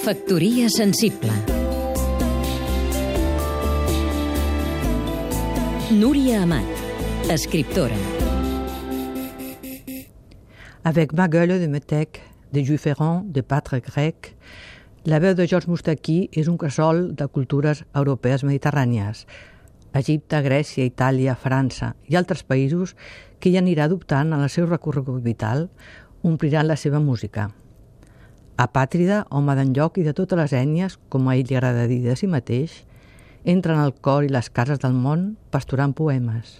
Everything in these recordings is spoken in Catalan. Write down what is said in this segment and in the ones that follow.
Factoria sensible Núria Amat, escriptora Avec ma gueule de metec, de Jules Ferrand, de Patre Grec, la veu de Georges Moustaki és un casol de cultures europees mediterrànies. Egipte, Grècia, Itàlia, França i altres països que ja anirà adoptant en el seu recorregut vital ompliran la seva música. Apàtrida, home d'enlloc i de totes les ètnies, com a ell li agrada dir de si mateix, entra en el cor i les cases del món pasturant poemes.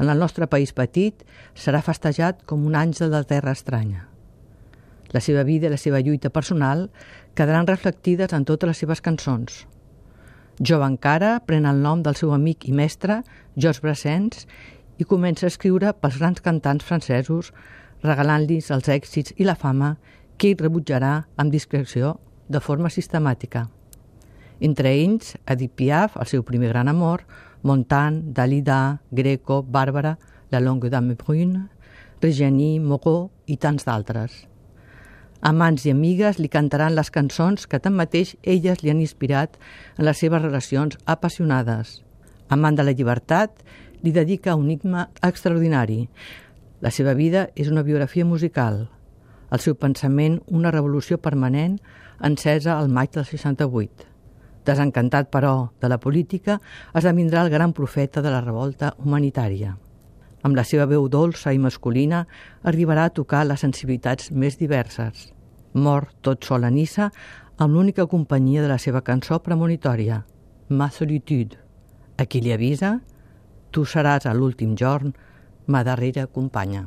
En el nostre país petit serà festejat com un àngel de terra estranya. La seva vida i la seva lluita personal quedaran reflectides en totes les seves cançons. Jove encara pren el nom del seu amic i mestre, Georges Brassens, i comença a escriure pels grans cantants francesos, regalant-los els èxits i la fama ell rebutjarà amb discreció de forma sistemàtica. Entre ells, Edith Piaf, el seu primer gran amor, Montan, Dalida, Greco, Bàrbara, La Longue Dame Brune, Regenie, Moreau i tants d'altres. Amants i amigues li cantaran les cançons que tanmateix elles li han inspirat en les seves relacions apassionades. Amant de la llibertat, li dedica un himne extraordinari. La seva vida és una biografia musical, el seu pensament una revolució permanent encesa al maig del 68. Desencantat, però, de la política, esdevindrà el gran profeta de la revolta humanitària. Amb la seva veu dolça i masculina arribarà a tocar les sensibilitats més diverses. Mor tot sol a Nissa amb l'única companyia de la seva cançó premonitòria, Ma solitude. A qui li avisa, tu seràs a l'últim jorn ma darrera companya.